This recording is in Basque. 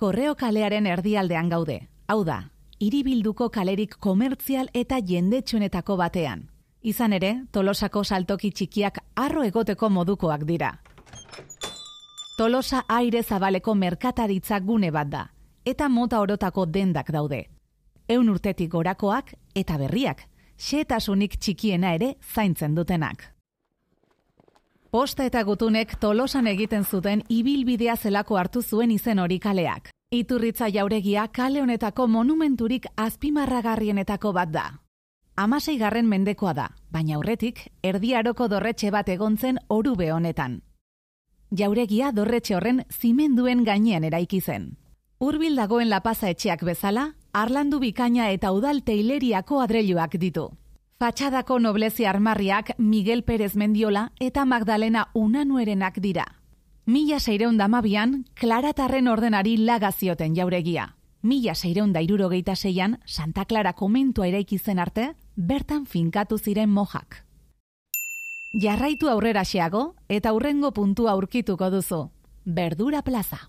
Korreo kalearen erdialdean gaude. Hau da, hiribilduko kalerik komertzial eta jendetsuenetako batean. Izan ere, Tolosako saltoki txikiak arro egoteko modukoak dira. Tolosa aire zabaleko merkataritza gune bat da, eta mota orotako dendak daude. Eun urtetik gorakoak eta berriak, xetasunik txikiena ere zaintzen dutenak. Posta eta gutunek tolosan egiten zuten ibilbidea zelako hartu zuen izen hori kaleak. Iturritza jauregia kale honetako monumenturik azpimarragarrienetako bat da. Amasei garren mendekoa da, baina aurretik erdiaroko dorretxe bat egontzen orube honetan. Jauregia dorretxe horren zimenduen gainean eraiki zen. Urbil dagoen lapaza etxeak bezala, arlandu bikaina eta udal teileriako adreiluak ditu. Fatxadako noblezi armarriak Miguel Pérez Mendiola eta Magdalena Unanuerenak dira. Mila seireun damabian, klaratarren ordenari lagazioten jauregia. Mila seireun da irurogeita seian, Santa Clara komentua eraikizen arte, bertan finkatu ziren mojak. Jarraitu aurrera xeago eta aurrengo puntua aurkituko duzu. Berdura plaza.